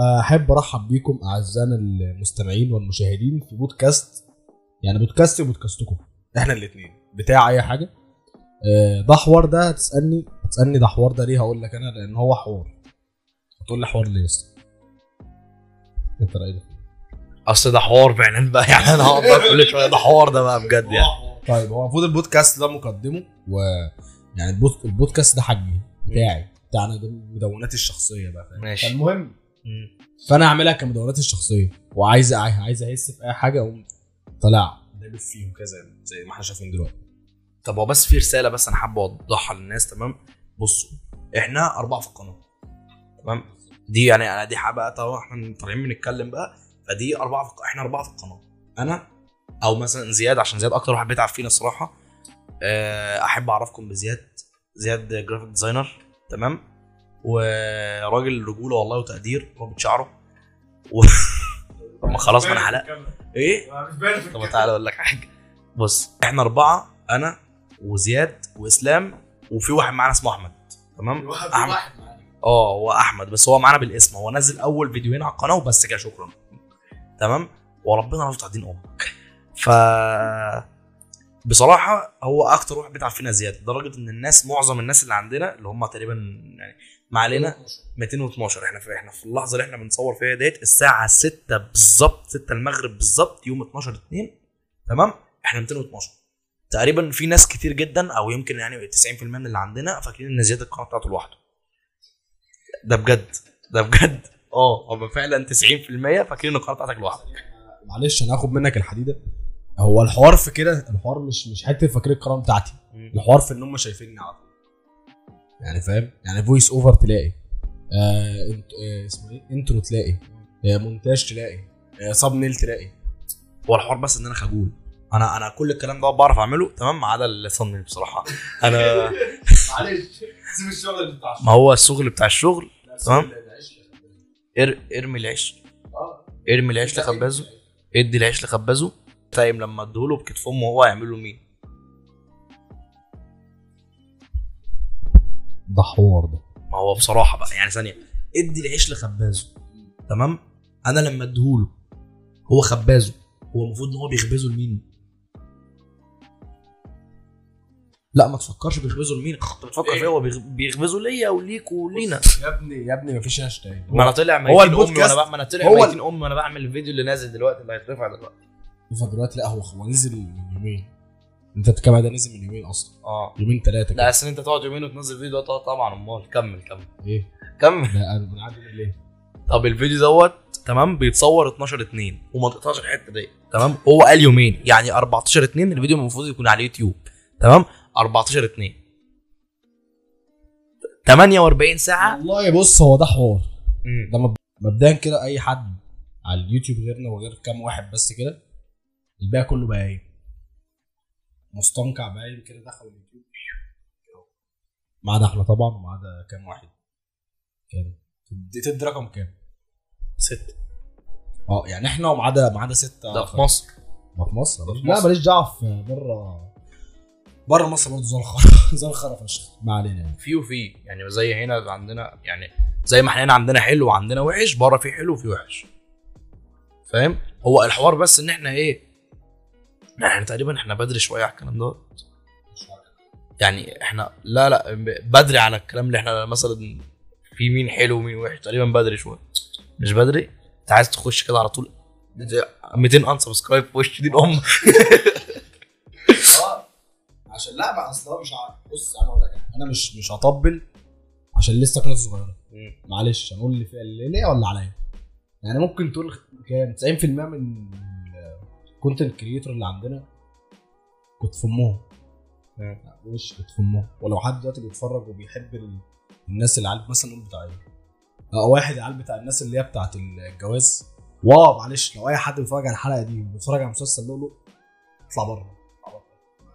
أحب أرحب بيكم أعزائنا المستمعين والمشاهدين في بودكاست يعني بودكاست وبودكاستكم. إحنا الاثنين بتاع أي حاجة؟ آه، ده حوار ده هتسألني هتسألني ده حوار ده ليه هقول لك أنا؟ لأن هو حوار. هتقول لي حوار ليه أنت رأيك؟ أصل ده حوار فعلا بقى. يعني أنا هقعد كل شوية ده حوار ده بقى بجد يعني. طيب هو المفروض البودكاست ده مقدمه و يعني البود- البودكاست ده حجمي بتاعي بتاعنا ده مدوناتي الشخصية بقى فاهم؟ ماشي. فالمهم. فانا اعملها كمدوناتي الشخصية. وعايز عايز اهس في اي حاجة أقوم طلع دابب فيهم كذا زي ما إحنا شايفين دلوقتي. طب هو بس في رسالة بس أنا حابب أوضحها للناس تمام؟ بصوا إحنا أربعة في القناة تمام؟ دي يعني أنا دي بقى طبعا إحنا طالعين بنتكلم بقى فدي أربعة في إحنا أربعة في القناة. أنا أو مثلا زياد عشان زياد أكتر واحد بيتعب فينا الصراحة آه، أحب أعرفكم بزياد زياد graphic designer تمام؟ وراجل رجوله والله وتقدير رابط شعره و... طب ما خلاص ما أنا حلق إيه؟ طب تعالى أقول لك حاجة. بص إحنا أربعة أنا وزياد وإسلام وفي واحد معانا اسمه أحمد. تمام؟ أحمد. آه هو أحمد بس هو معانا بالاسم. هو نزل أول فيديوهين على القناة وبس كده شكرا. تمام؟ وربنا رفض دين أمك. ف بصراحة هو أكتر واحد بيتعب فينا زيادة لدرجة إن الناس معظم الناس اللي عندنا اللي هم تقريبا يعني ما علينا؟ 212 إحنا في إحنا في اللحظة اللي إحنا بنصور فيها ديت الساعة 6 بالظبط 6 المغرب بالظبط يوم 12 2 تمام؟ إحنا 212 تقريبا في ناس كتير جدا أو يمكن يعني 90% من اللي عندنا فاكرين إن زياد القناة بتاعته لوحده. ده بجد. ده بجد. آه هم فعلا 90% فاكرين إن القناة بتاعتك لوحدك. معلش أنا هاخد منك الحديدة. هو الحوار في كده الحوار مش مش حتة فاكر القناه بتاعتي. الحوار في إن هم شايفيني على طول يعني فاهم؟ يعني voice over تلاقي. آه انت آه اسمه إيه؟ intro تلاقي. آه مونتاج تلاقي. آه thumbnail تلاقي. هو الحوار بس إن أنا خجول. أنا أنا كل الكلام ده بعرف أعمله تمام؟ ما عدا ال thumbnail بصراحة. أنا معلش. سيب الشغل بتاع ما هو الشغل بتاع الشغل تمام. ار... ارمي العيش ارمي العيش لخبازه. ادي العيش لخبازه. فاهم لما اديهوله بكتف أمه هو هيعمل له مين ده حوار ده. ما هو بصراحة بقى يعني ثانية ادي العيش لخبازه تمام؟ أنا لما أديهوله هو خبازه هو المفروض إن هو بيخبزه لمين؟ لا ما تفكرش بيخبزه لمين أنت بتفكر فيه هو بيخ- بيخبزه ليا وليك ولينا. يا ابني يا ابني مفيش هاشتاج. ما أنا طلع هو البودكاست- ما أنا طلع ميتين أمي وأنا بعمل الفيديو اللي نازل دلوقتي اللي هيترفع دلوقتي. دلوقتي لا هو هو نزل من يومين. انت بتتكلم ده نزل من يومين أصلا. آه. يومين ثلاثة لا اصل انت تقعد يومين وتنزل فيديو طبعا أمال. كمل كمل. إيه؟ كمل. ده أنا بنعدي ليه؟ طب الفيديو دوت تمام؟ بيتصور 12 2 وما تقطعش الحتة دي تمام؟ هو قال يومين. يعني 14 2 الفيديو المفروض يكون على اليوتيوب تمام؟ 14 2 48 ساعة؟ والله بص هو ده حوار. ده مب- مبدئيا كده أي حد على اليوتيوب غيرنا وغير كام واحد بس كده الباقي كله باين مستنقع باين كده دخل اليوتيوب. ما عدا إحنا طبعا وما عدا كام واحد. كام؟ تدي رقم كام؟ ست آه يعني إحنا وما عدا ما عدا ستة ده في مصر. ما في مصر؟ لا. ماليش دعوة في بره بره مصر برضه زي الخرا زي الخرا فشخ. ما علينا. يعني في وفي يعني زي هنا عندنا يعني زي ما إحنا هنا عندنا حلو وعندنا وحش بره في حلو وفي وحش. فاهم؟ هو الحوار بس إن إحنا إيه إحنا تقريبا إحنا بدري شوية على الكلام ده يعني إحنا لا لا بدري على الكلام اللي إحنا مثلا في مين حلو ومين وحش تقريبا بدري شوية. مش بدري؟ انت عايز تخش كده على طول؟ 200 ان سبسكرايب في وش دي الأم. آه عشان لا بقى أصل مش عارف. بص أنا أقول لك. أنا مش مش هطبل عشان لسه قناتي صغيره معلش هنقول اللي فيها اللي ليا ولا عليا؟ يعني ممكن تقول كام؟ 90% من الكونتنت كريتور اللي عندنا كنت في امهم مم. وش كنت في امهم ولو حد دلوقتي بيتفرج وبيحب ال... الناس اللي عارف مثلا نقول بتاع إيه؟ آه واحد عيال بتاع الناس اللي هي بتاعت الجواز. wow معلش لو أي حد بيتفرج على الحلقة دي وبيتفرج على مسلسل لؤلؤ اطلع بره.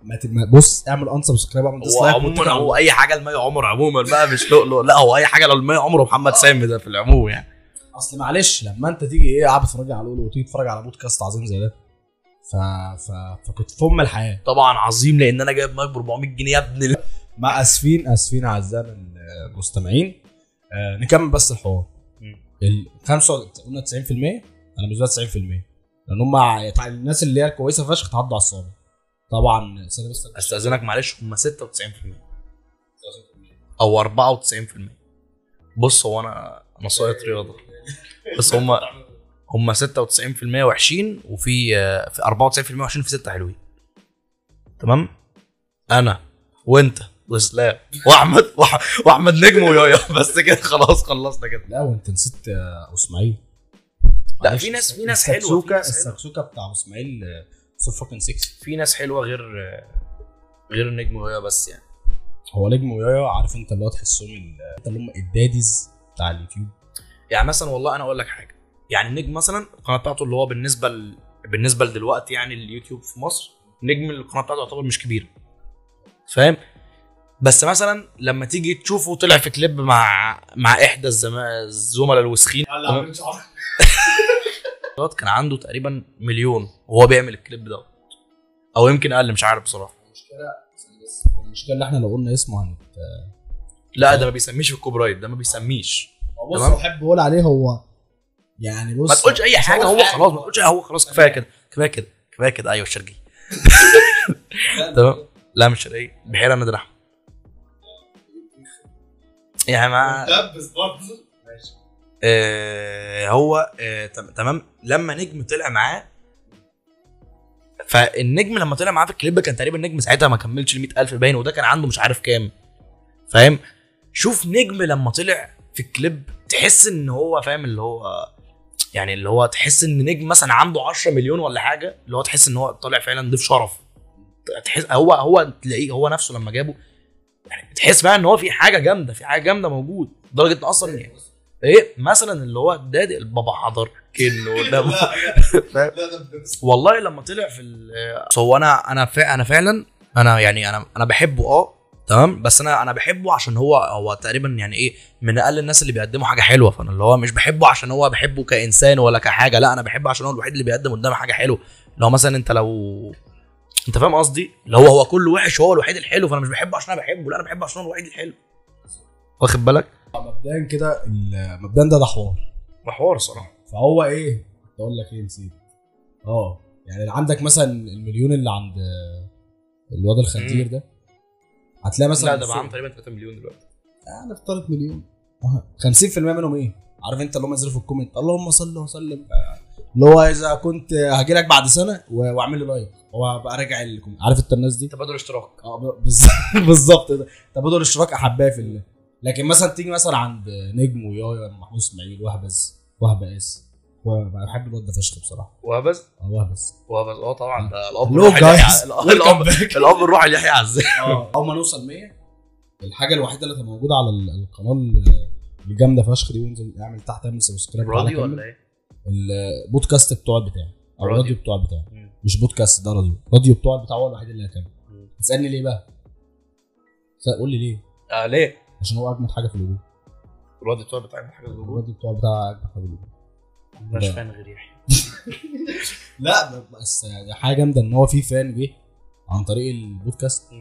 ما بص اعمل unsubscribe اعمل هو dislike عموما هو أي حاجة لمي عمر عموما بقى مش لؤلؤ. لا هو أي حاجة لمي عمر ومحمد سامي ده في العموم يعني. أصل معلش لما أنت تيجي إيه قاعد تتفرج على لؤلؤ وتيجي تتفرج على بودكاست عظيم زي ده ف... ف... فكنت في ام الحياة. طبعا عظيم لأن أنا جايب مايك ب 400 جنيه يا ابن ال- ما أسفين أسفين اعزائنا المستمعين آه نكمل بس الحوار. ال 5 قلنا 90% أنا بالنسبة لي 90% لأن هم الناس اللي هي الكويسة فشخ تعدوا على الصابع طبعا أستأذنك معلش هم 96% أو 94% بص هو أنا أنا رياضة. بس هم هم 96% وحشين وفي آه، في 94% وحشين في ستة حلوين. تمام؟ أنا وأنت وإسلام وأحمد وأحمد نجم ويايا بس كده خلاص خلصنا كده. لا وأنت نسيت آه، أسماعيل. لا في ناس في ناس حلوة السكسوكه بتاع إسماعيل صف فاكن 6 في ناس حلوة غير آه، غير النجم ويايا بس يعني. هو نجم ويايا عارف أنت اللي هو تحسهم اللي هم الداديز بتاع اليوتيوب. يعني مثلا والله أنا أقول لك حاجة. يعني النجم مثلا القناة بتاعته اللي هو بالنسبة ل... بالنسبة لدلوقتي يعني اليوتيوب في مصر نجم القناة بتاعته يعتبر مش كبيره فاهم؟ بس مثلا لما تيجي تشوفه طلع في كليب مع مع إحدى. الزملاء الوسخين. كان عنده تقريبا مليون وهو بيعمل الكليب ده أو يمكن أقل مش عارف بصراحة. المشكلة اللي إحنا لو قلنا اسمه هنت لا ده ما بيسميش في ال copyright ده ما بيسميش. بص تمام. بحب أقول عليه هو يعني بص ما تقولش أي حاجة هو خلاص ما تقولش هو خلاص كفاية كده كفاية كده كفاية كده. أيوه الشرقي. تمام؟ لا مش شرقية بحيرة نادر احمد يعني بس برضه. آه هو آه تم- تمام. لما نجم طلع معاه فالنجم لما طلع معاه في الكليب كان تقريبا النجم ساعتها ما كملش ال 100000 باين وده كان عنده مش عارف كام. فاهم؟ شوف نجم لما طلع في الكليب تحس إن هو فاهم اللي هو يعني اللي هو تحس إن نجم مثلا عنده 10 مليون ولا حاجة اللي هو تحس إن هو طالع فعلا ضيف شرف تحس هو هو تلاقيه هو نفسه لما جابه يعني تحس بقى إن هو في حاجة جامدة في حاجة جامدة موجود لدرجة إن أصلا يعني إيه مثلا اللي هو الدادي البابا حضر كنه ده؟ والله لما طلع في هو أنا أنا فا أنا فعلا أنا يعني أنا أنا بحبه آه تمام؟ بس أنا أنا بحبه عشان هو هو تقريبا يعني إيه من أقل الناس اللي بيقدموا حاجة حلوة. فأنا اللي هو مش بحبه عشان هو بحبه كإنسان ولا كحاجة لا أنا بحبه عشان هو الوحيد اللي بيقدم قدامي حاجة حلوة. لو مثلا أنت لو أنت فاهم قصدي؟ اللي هو هو كله وحش هو الوحيد الحلو فأنا مش بحبه عشان أنا بحبه لا أنا بحبه عشان هو الوحيد الحلو. واخد بالك؟ مبدئيا كده مبدئيا ده ده حوار محور صراحة. فهو إيه كنت أقول لك إيه نسيت. آه يعني عندك مثلا المليون اللي عند الواد الخنزير ده هتلاقي مثلا لا ده بقى تقريبا 3 مليون دلوقتي. يعني افترض مليون. آه 50% منهم إيه؟ عارف أنت اللي هم ينزلوا في ال comment. اللهم صل وسلم. اللي هو إذا كنت هاجي لك بعد سنة واعمل لي like هو بقى راجع ال comment عارف أنت الناس دي؟ تبادل اشتراك. آه بالظبط. ده تبادل اشتراك احبها في الله لكن مثلا تيجي مثلا عند نجم ويايا محمود إسماعيل وهبز وهبز بحب الواد ده فشخ بصراحة. وهبز؟ آه وهبز وهبز. آه طبعا ده الأب الروحي الاب الأب الروحي ليحيى عزام آه. أول ما نوصل 100 الحاجة الوحيدة اللي موجودة على ال- القناة ال- الجامده فشخ دي وانزل اعمل تحت اعمل subscribe راديو. ولا إيه؟ البودكاست بتوع بتاعي أو راديو. الراديو بتوع بتاعي مش بودكاست ده راديو. راديو بتوع بتاعه هو الوحيد اللي هيكمل تسالني ليه بقى؟ قول لي ليه؟ آه ليه؟ عشان هو أجمد حاجة في الوجود. الراديو بتاعي بتاع حاجة الوجود؟ الراديو بتوع بتاع أجمد حاجة في الوجود. مش فاهم غير يحيى. لا بس حاجة جامدة إن هو في fan جه عن طريق البودكاست.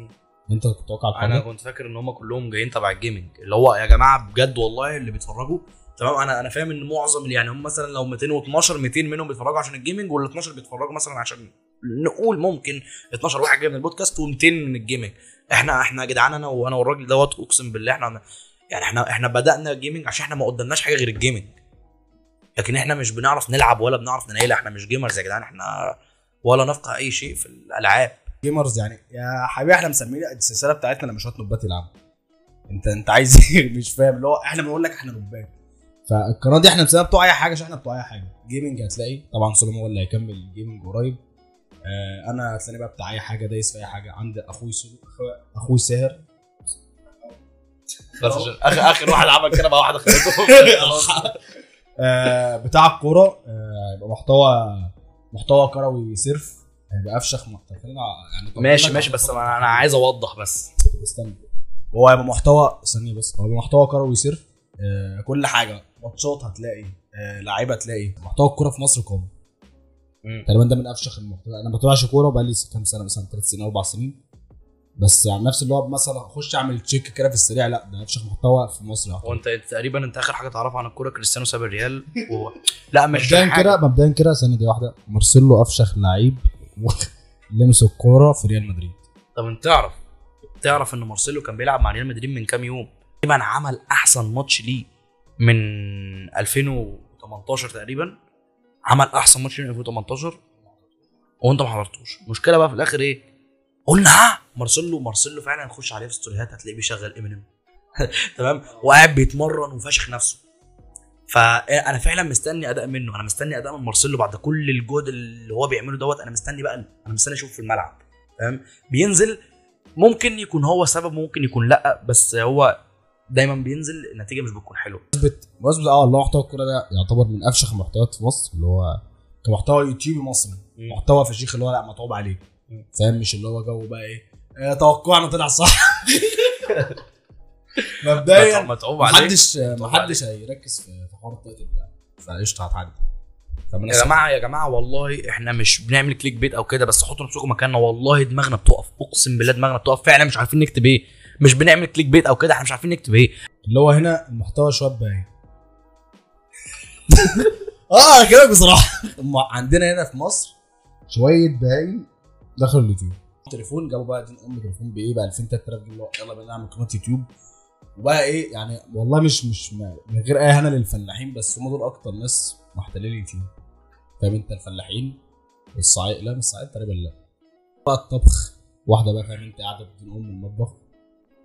أنت كنت متوقع الحوار أنا؟ كنت فاكر إن هم كلهم جايين تبع ال gaming. اللي هو يا جماعة بجد والله اللي بيتفرجوا. تمام أنا أنا فاهم إن معظم اللي يعني هم مثلا لو 212 200 منهم بيتفرجوا عشان ال gaming وال 12 بيتفرجوا مثلا عشان نقول ممكن 12 واحد جاي من البودكاست و200 من ال gaming. إحنا إحنا يا جدعان أنا وأنا والراجل دوت أقسم بالله إحنا يعني إحنا إحنا بدأنا gaming عشان إحنا ما قدامناش حاجة غير ال gaming. لكن إحنا مش بنعرف نلعب ولا بنعرف ننيل. إحنا مش gamers يا جدعان. إحنا ولا نفقه أي شيء في الألعاب. gamers يعني يا حبيبي إحنا مسمين السلسلة بتاعتنا لما شوية نوبات يلعبوا. انت أنت عايز إيه؟ مش فاهم. اللي هو إحنا بنقول لك إحنا نوبات فالقناة دي إحنا مسمينها بتوع أي حاجة. عشان إحنا بتوع أي حاجة. gaming هتلاقي. طبعا سليمان هو اللي هيكمل gaming قريب. آه أنا هتلاقيني بقى بتاع أي حاجة. دايس في أي حاجة. عند أخوي سلو أخوي ساهر. بس عشان اخر آخر واحد عمل كده مع واحدة خليته. بتاع الكورة آه يبقى محتوى محتوى كروي صرف. هيبقى أفشخ. محتوى يعني ماشي ماشي بس أنا أنا عايز أوضح بس. استنى. هو هيبقى محتوى ثانية بس. هو هيبقى محتوى كروي صرف. آه كل حاجة. ماتشات هتلاقي آه لعيبة هتلاقي. محتوى الكورة في مصر قوي تقريبا ده من أفشخ المحتوى. أنا ما بتابعش كورة بقالي كام سنة مثلا ثلاث سنين أربع سنين. بس يعني نفس اللي هو مثلا اخش أعمل check كده في السريع لا ده افشخ محتوى في مصر يعتبر. وأنت تقريبا أنت آخر حاجة تعرفها عن الكورة كريستيانو ساب الريال و... لا مش مبدئيا. كده مبدئيا كده ثانية دي واحدة. مارسيلو أفشخ لعيب لمس الكورة في ريال مدريد. طب أنت تعرف تعرف إن مارسيلو كان بيلعب مع ريال مدريد من كام يوم؟ تقريبا عمل أحسن ماتش ليه من 2018 تقريبا. عمل أحسن ماتش ليه من 2018 وأنت ما حضرتوش. المشكلة بقى في الآخر إيه؟ قلنا ها؟ مارسيلو مارسيلو فعلا نخش عليه في ستوريهات هتلاقيه بيشغل إمينيم. تمام؟ وقاعد بيتمرن وفاشخ نفسه. فانا فعلا مستني أداء منه. أنا مستني أداء من مارسيلو بعد كل الجهد اللي هو بيعمله دوت. أنا مستني بقى أنا مستني أشوفه في الملعب. فاهم بينزل ممكن يكون هو سبب ممكن يكون لأ بس هو دايما بينزل النتيجة مش بتكون حلوة. بمناسبة آه اللي هو محتوى الكورة ده يعتبر من أفشخ المحتويات في مصر اللي هو كمحتوى يوتيوبي مصري. محتوى فشيخ اللي هو لأ متعوب عليه. فاهم؟ مش اللي هو جو بقى إيه. آه، توقعنا طلع صح. مبدئيا متعوب عليه محدش محدش هيركز في حوار ال title ده. فقشطة هتعدي. يا جماعة يا جماعة والله إحنا مش بنعمل clickbait أو كده بس حطوا نفسكم مكاننا. والله دماغنا بتقف. أقسم بالله دماغنا بتقف. فعلا مش عارفين نكتب إيه. مش بنعمل clickbait أو كده إحنا مش عارفين نكتب إيه. اللي هو هنا المحتوى شوية باين. آه كده بصراحة. عندنا هنا في مصر شوية باين. دخلوا اليوتيوب. تليفون جابوا بقى دين أم تليفون بإيه بقى؟ 2000 3000 جنيه. يلا بينا نعمل قناة يوتيوب. وبقى إيه؟ يعني والله مش مش من غير أي هنا للفلاحين بس هم دول أكتر ناس محتلين اليوتيوب. فاهم أنت؟ الفلاحين الصعيد لا مش الصعيد تقريبا لا. بقى الطبخ. واحدة بقى فاهم أنت؟ قاعدة بدين أم المطبخ.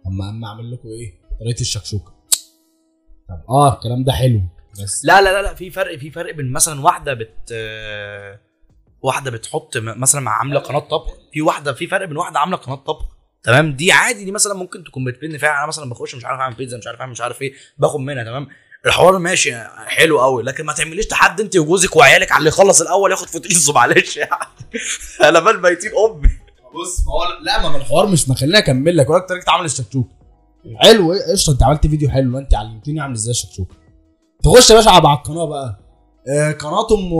اما أما أعمل لكم إيه؟ طريقة الشكشوكة. طب آه الكلام ده حلو بس لا لا لا لا في فرق في فرق بين مثلا واحدة بت آه، واحدة بتحط مثلا عاملة قناة طبخ في واحدة في فرق بين واحدة عاملة قناة طبخ. تمام؟ دي عادي دي مثلا ممكن تكون بتبني فيها أنا مثلا بخش مش عارف أعمل بيتزا مش عارف أعمل مش عارف إيه باخد منها تمام؟ الحوار ماشي حلو قوي لكن ما تعمليش تحدي أنت وجوزك وعيالك على اللي يخلص الأول ياخد فطيسه معلش يعني. أنا بال ميتين أمي. بص ما هو لا ما الحوار مش مخليني أكمل لك وراك طريقة عمل الشكشوكة. حلو قشطة أنت عملت فيديو حلو أنت علمتني أعمل إزاي الشكشوكة. تخش يا باشا على القناة بقى. آه قناة أم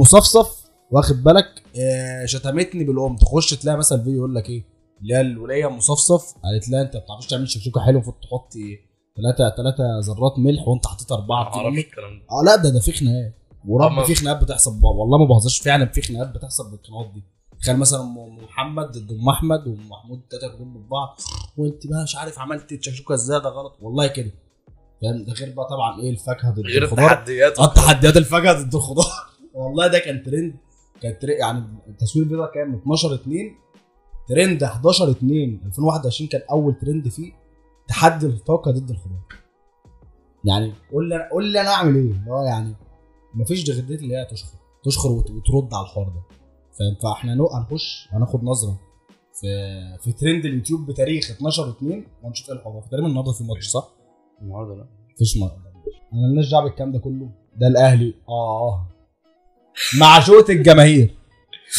مصفصف. واخد بالك؟ آه شتمتني بالام تخش تلاقي مثلا فيديو يقول لك إيه؟ اللي هي الوليه مصفصف. قالت لها أنت ما بتعرفش تعمل شكشوكة حلو المفروض تحطي ثلاثة ثلاثة ذرات ملح وأنت حطيت أربعة بتعمل الكلام ده. آه لا ده ده في خناقات. ورب في خناقات بتحصل والله ما بهزرش فعلا في خناقات بتحصل بالقنوات دي. تخيل مثلا ام محمد ضد أم أحمد وأم محمود التلاتة ياخدوا ضد بعض. وأنت بقى مش عارف عملت الشكشوكة إزاي ده غلط. والله كده. فاهم؟ ده غير بقى طبعا إيه الفاكهة ضد غير الخضار. التحديات. آه تحديات الفاكهة ضد الخضار. والله ده كان ترند. كان ترند يعني التصوير ده كان 12 2 ترند 11 2 2021 كان أول ترند فيه. تحدي الفاكهه ضد الخضار يعني قول لي قول لي أنا أعمل إيه؟ اللي هو يعني مفيش غير اللي هي تشخر تشخر وت- وترد على الحوار ده. فاهم؟ فإحنا هنخش هناخد نظرة في في ترند اليوتيوب بتاريخ 12 2 ونشوف إيه الحوار. تقريبا النهارده في ماتش صح؟ النهارده لا. مفيش مرة أنا مالناش دعوة بالكلام ده كله. ده الأهلي. آه. مع شوط الجماهير.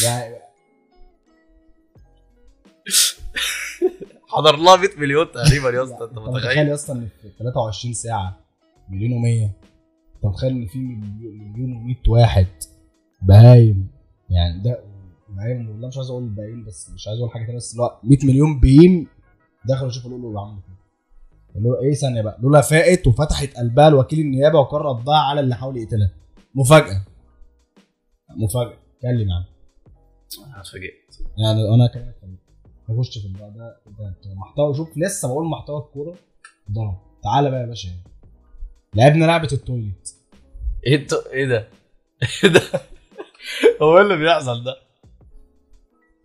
يعني حضر لها 100 مليون تقريبا يا اسطى أنت متخيل؟ يا اسطى إن في 23 ساعة مليون و100 أنت متخيل إن في مليون مليون و100 واحد بهايم يعني ده بهايم والله مش عايز أقول الباقيين بس مش عايز أقول حاجة تانية بس اللي هو 100 مليون بهيم دخلوا يشوفوا لولو اللي عملوا كده لولا إيه؟ ثانية بقى لولا فاقت وفتحت قلبها لوكيل النيابه وقرر ضاع على اللي حاول يقتلها. مفاجأة. مفاجاه كلم يا عم أنا اتفاجئت. يعني أنا كمان نخش في الموضوع ده. ده محتوى شوف لسه بقول محتوى الكورة ضرب تعالى بقى يا باشا. لعبنا لعبة التويليت. إيه انت إيه ده؟ إيه ده؟ هو إيه اللي بيحصل ده؟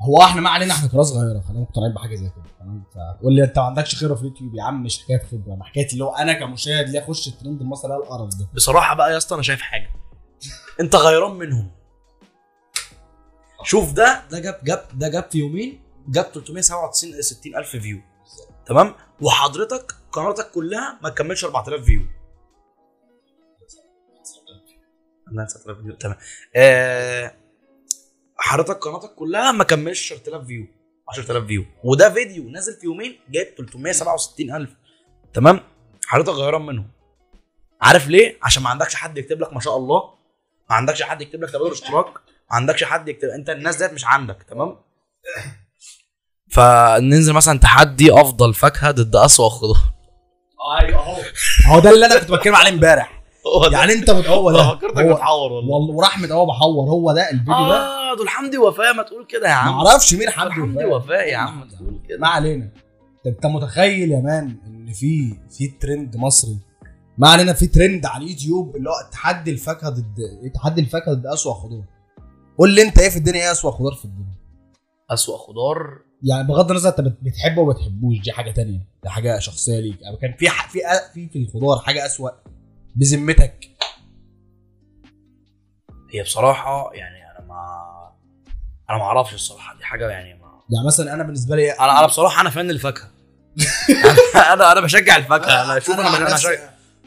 هو إحنا ما علينا إحنا كناس صغيرة خلينا مقتنعين بحاجة زي كده تمام؟ فتقول لي أنت ما عندكش خبره في اليوتيوب يا عم مش حكاية خبرة أنا حكايه اللي هو أنا كمشاهد ليه أخش الترند المصري ده القرف ده بصراحة بقى يا اسطى أنا شايف حاجة. أنت غيران منهم. شوف ده ده جاب جاب ده جاب في يومين جاب 367 60 ألف view تمام؟ وحضرتك قناتك كلها ما تكملش 4000 view عندها 9000 view تمام. آه حضرتك قناتك كلها ما كملش 10000 view 10000 view وده فيديو نازل في يومين جايب 367000 ألف. تمام؟ حضرتك غيران منهم. عارف ليه؟ عشان ما عندكش حد يكتب لك ما شاء الله. ما عندكش حد يكتب لك تبادل اشتراك. ما عندكش حد يكتب انت الناس ديت مش عندك تمام؟ فننزل مثلا تحدي أفضل فاكهة ضد أسوأ خضار. أيوه اهو هو ده اللي أنا كنت بتكلم عليه امبارح. يعني أنت هو ده. فكرتك بتحور والله. ورحمة هو بحور. هو ده الفيديو ده؟ آه دول حمدي وفاء ما تقول كده يا ما عم أعرفش مين حمدي حمدي وفاء. وفاء يا عم تقول ما كده علينا. ده أنت متخيل يا مان إن في في ترند مصري؟ ما علينا في ترند على اليوتيوب اللي هو تحدي الفاكهة ضد؟ تحدي الفاكهة ضد أسوأ خضار. قول لي انت إيه في الدنيا إيه أسوأ خضار في الدنيا؟ أسوأ خضار؟ يعني بغض النظر انت بت- بتحبه وما بتحبوش دي حاجة تانية دي حاجة شخصية ليك. يعني كان في في في في الخضار حاجة أسوأ بذمتك؟ هي بصراحة يعني أنا ما أنا ما أعرفش الصراحة دي حاجة يعني ما يعني مثلا أنا بالنسبة لي أنا أنا بصراحة أنا فان الفاكهه أنا أنا بشجع الفاكهة أنا شوف أنا أنا بشجع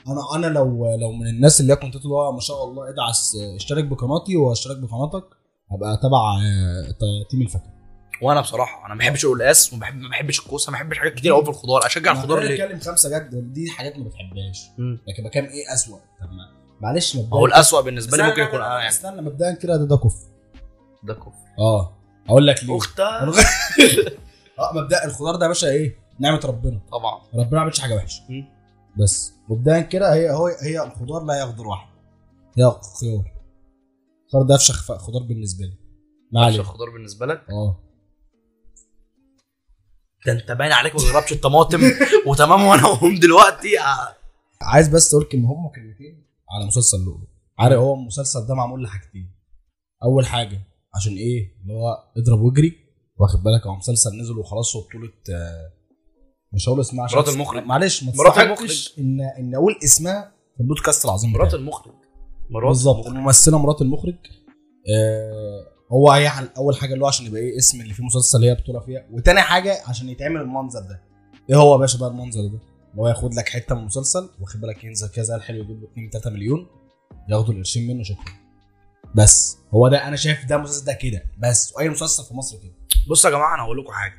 أنا أنا لو لو من الناس اللي هي كنت اللي هو ما شاء الله ادعس اشترك بقناتي واشترك بقناتك. هبقى تبع آه، تيم الفاكهه وأنا بصراحة أنا ما بحبش القلقاس وما بحب ما بحبش الكوسة ما بحبش حاجات كتير قوي في الخضار. أشجع الخضار ليه؟ بتكلم خمسة جد دي حاجات ما بتحبهاش. لكن بكام إيه أسوأ؟ طب ما معلش مبدئيا هو الأسوأ بالنسبة لي ممكن يكون آه يعني. استنى مبدئيا كده ده ده كفر. ده كفر. آه. أقول لك ليه. اختها آه مبدئيا الخضار ده يا باشا إيه؟ نعمة ربنا. طبعا. ربنا ما عملش حاجة وحشة. بس مبدئيا كده هي هو هي الخضار لا يخضر واحد هي خيار. الخيار ده افشخ خضار بالنسبة لي. ما مش علينا الخضار بالنسبة لك؟ آه. ده انت باين عليك ما جربتش الطماطم. وتمام وأنا اقوم دلوقتي. آه. عايز بس تقول كلمة هم كلمتين على مسلسل لؤلؤ. عارف هو المسلسل ده معمول لحاجتين. أول حاجة عشان إيه؟ اللي هو اضرب واجري واخد بالك؟ هو مسلسل نزل وخلاص هو بطوله آه، مش هقول اسمها عشان مرات المخرج. معلش ما مرات تستحقش ان إن أقول اسمها في البودكاست العظيم مرات بتاعي. المخرج. مرات بالظبط. الممثلة مرات المخرج آه هو هي أول حاجة اللي هو عشان يبقى إيه اسم اللي فيه مسلسل هي بطولة فيها وتاني حاجة عشان يتعمل المنظر ده. إيه هو يا باشا بقى المنظر ده؟ اللي هو ياخد لك حتة من المسلسل واخد بالك ينزل كده زي الحلو يجيب له 2 3 مليون ياخدوا القرشين منه شكرا. بس هو ده أنا شايف ده المسلسل ده كده بس واي مسلسل في مصر كده. بصوا يا جماعة أنا هقول لكم حاجة.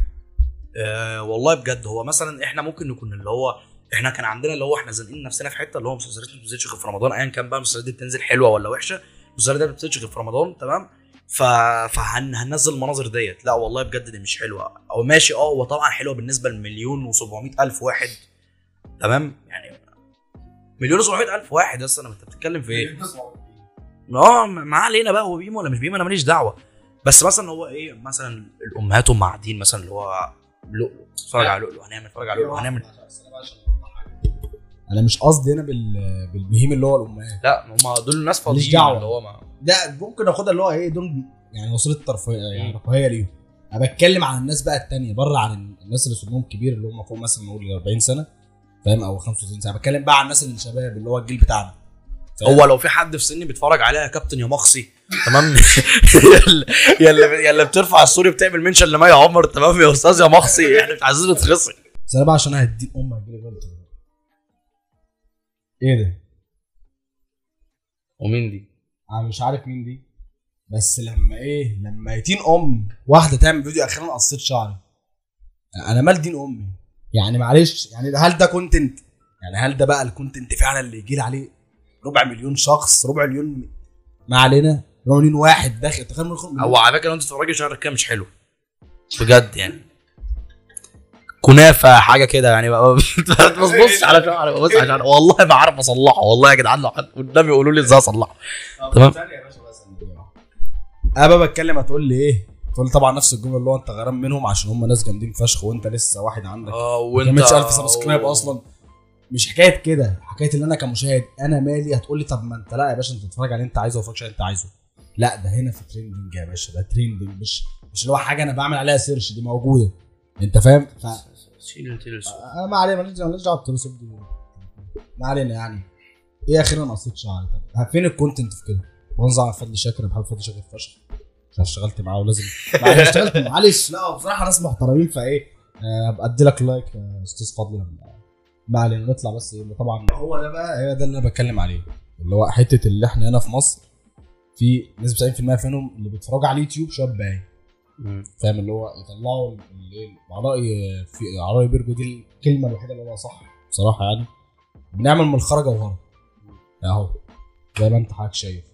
آه والله بجد هو مثلا إحنا ممكن نكون اللي هو إحنا كان عندنا اللي هو إحنا زانقين نفسنا في حتة اللي هو مسلسلات ما بتنزلش غير في رمضان ايا كان بقى المسلسلات دي بتنزل حلوة ولا وحشة المسلسلات دي ما بتنزلش غير في رمضان تمام؟ ف... فهننزل المناظر ديت. لا والله بجد دي مش حلوة. أو ماشي آه هو طبعا حلوة بالنسبة لمليون و700 ألف واحد تمام؟ يعني مليون و700 ألف واحد بس أنا أنت بتتكلم في إيه؟ آه ما علينا بقى هو بيم ولا مش بيم أنا ماليش دعوة. بس مثلا هو إيه مثلا الأمهات هم قاعدين مثلا اللي هو لؤلؤ اتفرج على لؤلؤ هنعمل اتفرج على لؤلؤ هنعمل أنا مش قصدي هنا بال بالبهيم اللي هو الأمهات. لا هم دول الناس ماليش فاضيين. اللي هو ما ده ممكن اخدها اللي هو إيه دول يعني وسيلة ترفيه يعني رفاهيه ليهم. أنا بتكلم عن الناس بقى التانية بره عن الناس اللي سنهم كبير اللي هم فوق مثلا نقول 40 سنة فاهم؟ أو 35 سنة. بتكلم بقى عن الناس اللي شباب اللي هو الجيل بتاعنا؟ هو لو في حد في سني بيتفرج عليها يا كابتن يا مخصي تمام؟ يا اللي يا اللي بترفع ال story بتعمل mention لمي عمر تمام؟ يا أستاذ يا مخصي إحنا مش عايزين نتخصي بس أنا بقى عشان هدي ام هتجيلي غلط إيه ده؟ ومين دي؟ أنا مش عارف مين دي بس لما إيه لما يتين ام واحدة تعمل فيديو أخيرا قصيت شعري. أنا مال دين امي؟ يعني معلش يعني هل ده content يعني هل ده بقى ال content فعلا اللي يجي لي عليه ربع مليون شخص ربع مليون ما علينا. ربع مليون واحد داخل تخيل هو على فكرة لو انت تتفرجي شعرك كده مش حلو. بجد يعني. كنافة حاجة كده يعني. ما تبصش على شعري ببص على شعري. والله ما عارف أصلحه. والله يا جدعان لو حد قدامي يقولوا لي إزاي أصلحه. تمام. أنا بتكلم هتقول لي إيه؟ تقول طبعا نفس الجملة اللي هو أنت غيران منهم عشان هم ناس جامدين فشخ وأنت لسه واحد عندك. آه ما وأنت 1000 subscribe أصلا. مش حكاية كده حكاية إن أنا كمشاهد أنا مالي؟ هتقول لي طب ما أنت لا يا باشا أنت تتفرج على اللي أنت عايزه وفرجش على اللي أنت عايزه. لا ده هنا في trending يا باشا ده trending مش مش اللي هو حاجة أنا بعمل عليها search دي موجودة. أنت فاهم؟ أنا ما علينا ماليش دعوه دي. ما علينا يعني. إيه أخيرا قصيت شعري طب فين الكونتنت في كده؟ بنزع على فضل شاكر بحب فضل شاكر فشخ. عشان اشتغلت معاه ولازم ما اشتغلت معلش لا بصراحة ناس محترمين فإيه آه، أبقى أدي لك لايك يا أستاذ فضل. ما علينا نطلع بس إيه طبعا هو ده بقى هو ده اللي أنا بتكلم عليه. اللي هو حتة اللي إحنا هنا في مصر في نسبة 90% منهم اللي بيتفرجوا على اليوتيوب شباب باين. فاهم اللي هو يطلعوا ال- عراء في عراء بيرجو دي الكلمة الوحيدة اللي هو صح بصراحة يعني. بنعمل من الخرا جوهره أهو زي ما أنت حضرتك شايف.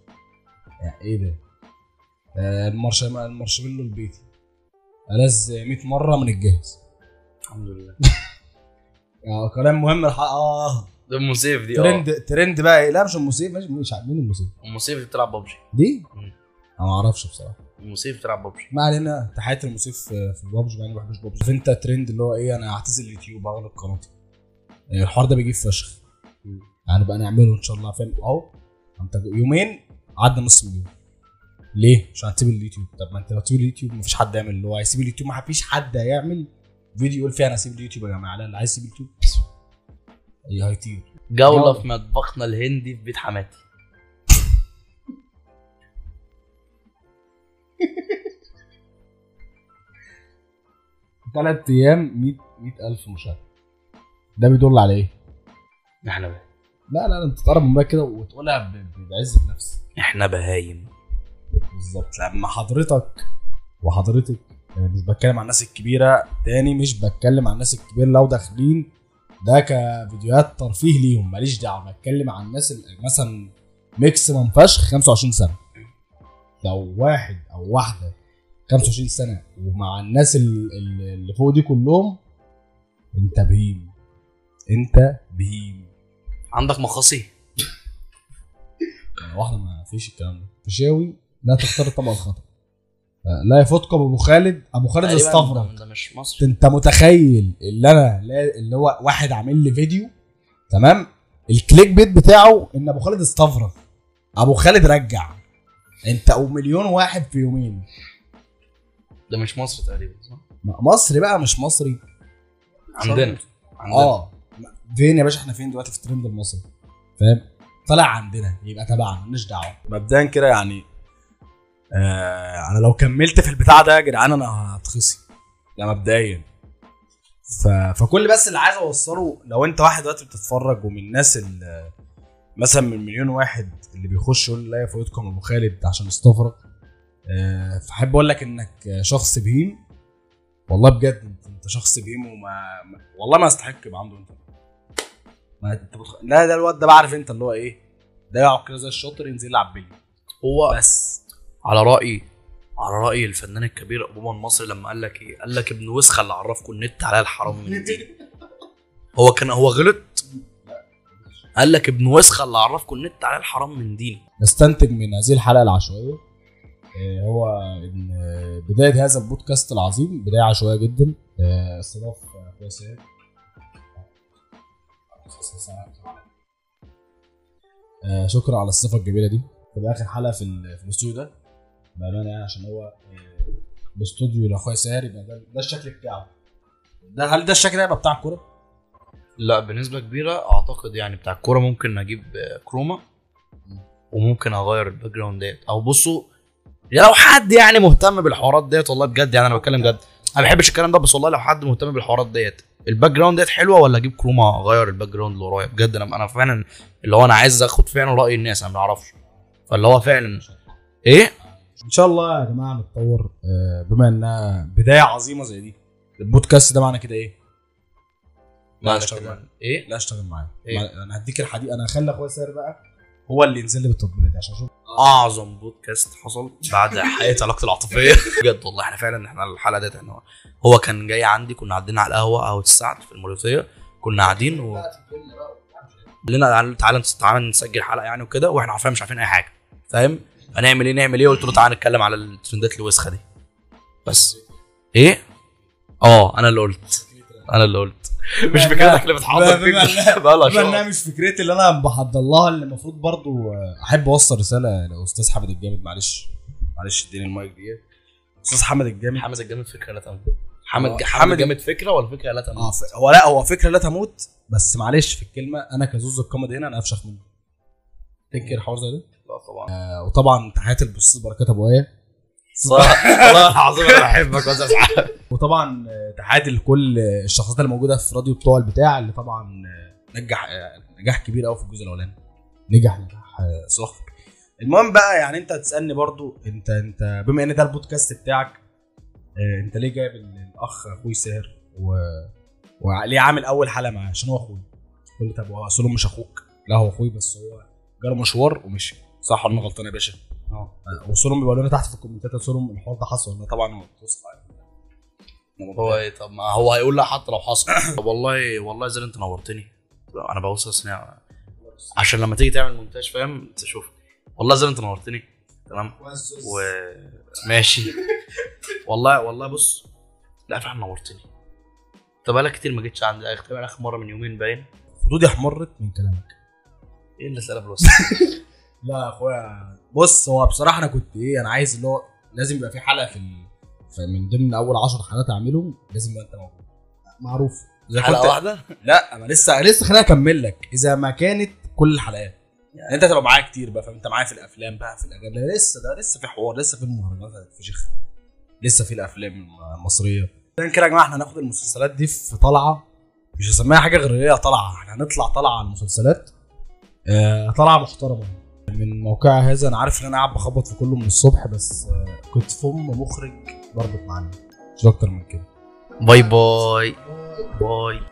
يعني إيه ده؟ آه، المارش المارشميلو البيتي ألذ 100 مرة من الجاهز. الحمد لله. يعني كلام مهم الحق آه. ده ام سيف دي آه. ترند ترند بقى إيه؟ لا مش ام سيف مش مش عارف مين ام سيف ام سيف دي بتلعب ببجي. دي. أنا ما أعرفش بصراحة. ام سيف بتلعب ببجي ما علينا تحياتي الموسيقى في مع إني ما بحبش بابجي. فانت ترند اللي هو إيه؟ أنا هعتزل اليوتيوب اغلق قناتي. يعني الحوار ده بيجيب فشخ. يعني بقى نعمله إن شاء الله فاهم؟ أهو. انت يومين عدى نص مليون. ليه؟ عشان هتسيب اليوتيوب. طب ما انت لو تسيب اليوتيوب مفيش حد يعمل. اللي هو هيسيب اليوتيوب ما فيش حد هيعمل فيديو يقول فيه أنا هسيب اليوتيوب يا جماعة. لا اللي عايز يسيب اليوتيوب. هي هيطير جولة. في مطبخنا الهندي في بيت حماتي. ثلاث أيام 100 100000 مشاهده ده بيدل على إيه؟ إحنا بهايم لا لا أنت تقرب من كده وتقولها بعزه نفس إحنا بهايم. بالظبط. لما حضرتك وحضرتك يعني مش بتكلم عن الناس الكبيرة تاني مش بتكلم عن الناس الكبيرة لو داخلين ده كفيديوهات ترفيه ليهم. ماليش دعوة بتكلم عن الناس اللي مثلا ميكسيمم فشخ 25 سنة. لو واحد أو واحدة 25 سنة. ومع الناس ال- ال- اللي فوق دي كلهم انت بهيم. انت بهيم. عندك مخاصي؟ يعني واحدة ما فيش الكلام ده. فيشاوي لا تختار الطبق الخطأ. لا يفوتكم أبو خالد. أبو خالد استفرد ده- مش مصري. انت متخيل اللي أنا اللي هو واحد عامل لي فيديو؟ تمام؟ الكليك بيت بتاعه إن أبو خالد استفرد أبو خالد رجع. أنت أو مليون واحد في يومين. ده مش مصري تقريبا صح؟ مصري بقى مش مصري. عندنا عندنا. آه. فين يا باشا؟ إحنا فين دلوقتي في الترند المصري؟ فاهم؟ طلع عندنا يبقى تبعنا مالناش دعوة. مبدئيا كده يعني آه أنا لو كملت في البتاع ده يا جدعان أنا هتخصي ده مبدئيا. ف... فكل بس اللي عايز أوصله لو أنت واحد دلوقتي بتتفرج ومن الناس اللي مثلا من مليون واحد اللي بيخش يقول لا يفوتكم أبو خالد عشان استفرغ آه فحب أقول لك إنك شخص بهيم. والله بجد انت, شخص بهيم وما ما- والله ما يستحق يبقى عنده أنت. ما أنت بتخ... لا ده الواد ده بعرف أنت اللي هو إيه. ده يقعد كده زي الشاطر ينزل يلعب بلي هو بس. على رايي على رأي الفنان الكبير ابو المصري لما قال لك إيه؟ قال لك ابن وسخة اللي عرفكم النت على الحرام من الدين هو كان هو غلط. قال لك ابن وسخة اللي عرفكم النت على الحرام من دين نستنتج من هذه الحلقة العشوائية. آه، هو إن آه، بداية هذا البودكاست العظيم بداية عشوائية جدا. آه، استضاف آه، أخويا سيد. آه، شكرا على الصفه الجميلة دي. تبقى اخر حلقة في ال- في الاستوديو ده. بأمانة يعني عشان هو آه، الاستوديو لأخويا ساهر يبقى ده, ده الشكل بتاعه. ده هل ده الشكل ده يبقى بتاع الكورة؟ لا بنسبة كبيرة أعتقد يعني بتاع الكورة ممكن أجيب آه، chroma. وممكن أغير ال background ديت. أو بصوا لو حد يعني مهتم بالحوارات ديت والله بجد يعني أنا بتكلم جد أنا ما بحبش الكلام ده بس والله لو حد مهتم بالحوارات ديت ال background ديت حلوة ولا أجيب chroma أغير ال background اللي ورايا؟ بجد أنا أنا فعلا اللي هو أنا عايز أخد فعلا رأي الناس أنا ما أعرفش. فاللي هو فعلا إيه؟ إن شاء الله يا جماعة نتطور آه، بما إنها بداية عظيمة زي دي. البودكاست ده معنى كده إيه؟ لا أشتغل معايا. إيه؟ لا أشتغل معايا. إيه؟ أنا هديك الحديث أنا هخلي أخويا ساهر بقى. هو اللي ينزل لي بالتطبيقات دي عشان أشوف. أعظم بودكاست حصل بعد حياة علاقتي العاطفية. بجد والله إحنا فعلا إحنا الحلقة ديت إحنا هو كان جاي عندي كنا قاعدين على القهوة قهوه السعد في المريوطيه كنا قاعدين و لنا تعالى تعالى تعالى نسجل حلقة يعني وكده وإحنا عارفين مش عارفين أي حاجة فاهم؟ هنعمل إيه نعمل إيه؟ قلت له تعالى نتكلم على الترندات الوسخة دي. بس. إيه؟ آه أنا اللي قلت. أنا اللي قلت. مش فكرتك اللي بتحضر إنها شهر مش فكرتي اللي أنا بحضر لها اللي المفروض برضو أحب أوصل رسالة لأستاذ حامد الجامد. معلش معلش إديني المايك دي. أستاذ حامد الجامد. حامد الجامد فكرة لا تموت. حامد- حامد الجامد فكرة ولا فكرة لا آه تموت ف... هو لا هو فكرة لا تموت بس معلش في الكلمة أنا كزوز الكوميدي هنا أنا أفشخ منه. تنكر حوار زي ده؟ لا طبعا. آه، وطبعا تحياتي للاستاذ بركات أبو آية. صح. والله العظيم أنا بحبك وطبعا آه، تحياتي لكل الشخصيات اللي موجوده في راديو بتوع البتاع اللي طبعا آه، نجح آه، نجاح كبير قوي في الجزء الأولاني. نجح نجاح صح المهم بقى يعني أنت هتسألني برضو أنت أنت بما إن ده البودكاست بتاعك أنت ليه جايب ال- الأخ أخوي ساهر و... وليه عامل أول حلقة معاه؟ عشان هو أخوي. لي طب هو مش أخوك. لا هو أخوي بس هو جاله مشوار ومشي. صح ولا أنا غلطان يا باشا؟ آه. وصولهم بيقولوا لنا تحت في الكومنتات وصولهم الحوار ده حصل. ولا طبعا بص هو إيه؟ طب ما هو هيقول لا حتى لو حصل. طب والله والله زي انت نورتني. أنا ببص اصنع عشان لما تيجي تعمل مونتاج فاهم؟ تشوف. والله زي انت نورتني. تمام؟ و ماشي. والله والله بص. لا فعلا نورتني. طب بقالك كتير ما جيتش عندي. آخر مرة من يومين باين. خدودي احمرت من كلامك. إيه اللي سلب الوسط؟ لا يا اخويا. بص هو بصراحة أنا كنت إيه أنا عايز اللي هو لازم يبقى في حلقة في, ال... في من ضمن أول 10 حلقات أعملهم لازم يبقى أنت موجود. معروف. إذا حلقة كنت واحدة؟ لا أنا لسه لسه خليني أكمل لك. إذا ما كانت كل الحلقات يعني أنت تبقى معايا كتير بقى فانت معايا في الأفلام بقى في الاغاني لا، لسه ده لسه في حوار لسه في المهرجانات في شيخ لسه في الأفلام المصرية. عشان كده يا جماعة إحنا هناخد المسلسلات دي في طلعة. مش هسميها حاجة غير هي طلعة. إحنا هنطلع طلعة على المسلسلات. آه طلعة محترمة. من موقع هذا. أنا عارف إن أنا قاعد بخبط في كله من الصبح بس كنت فم مخرج بربط معانا مش أكتر من كده. bye bye. bye.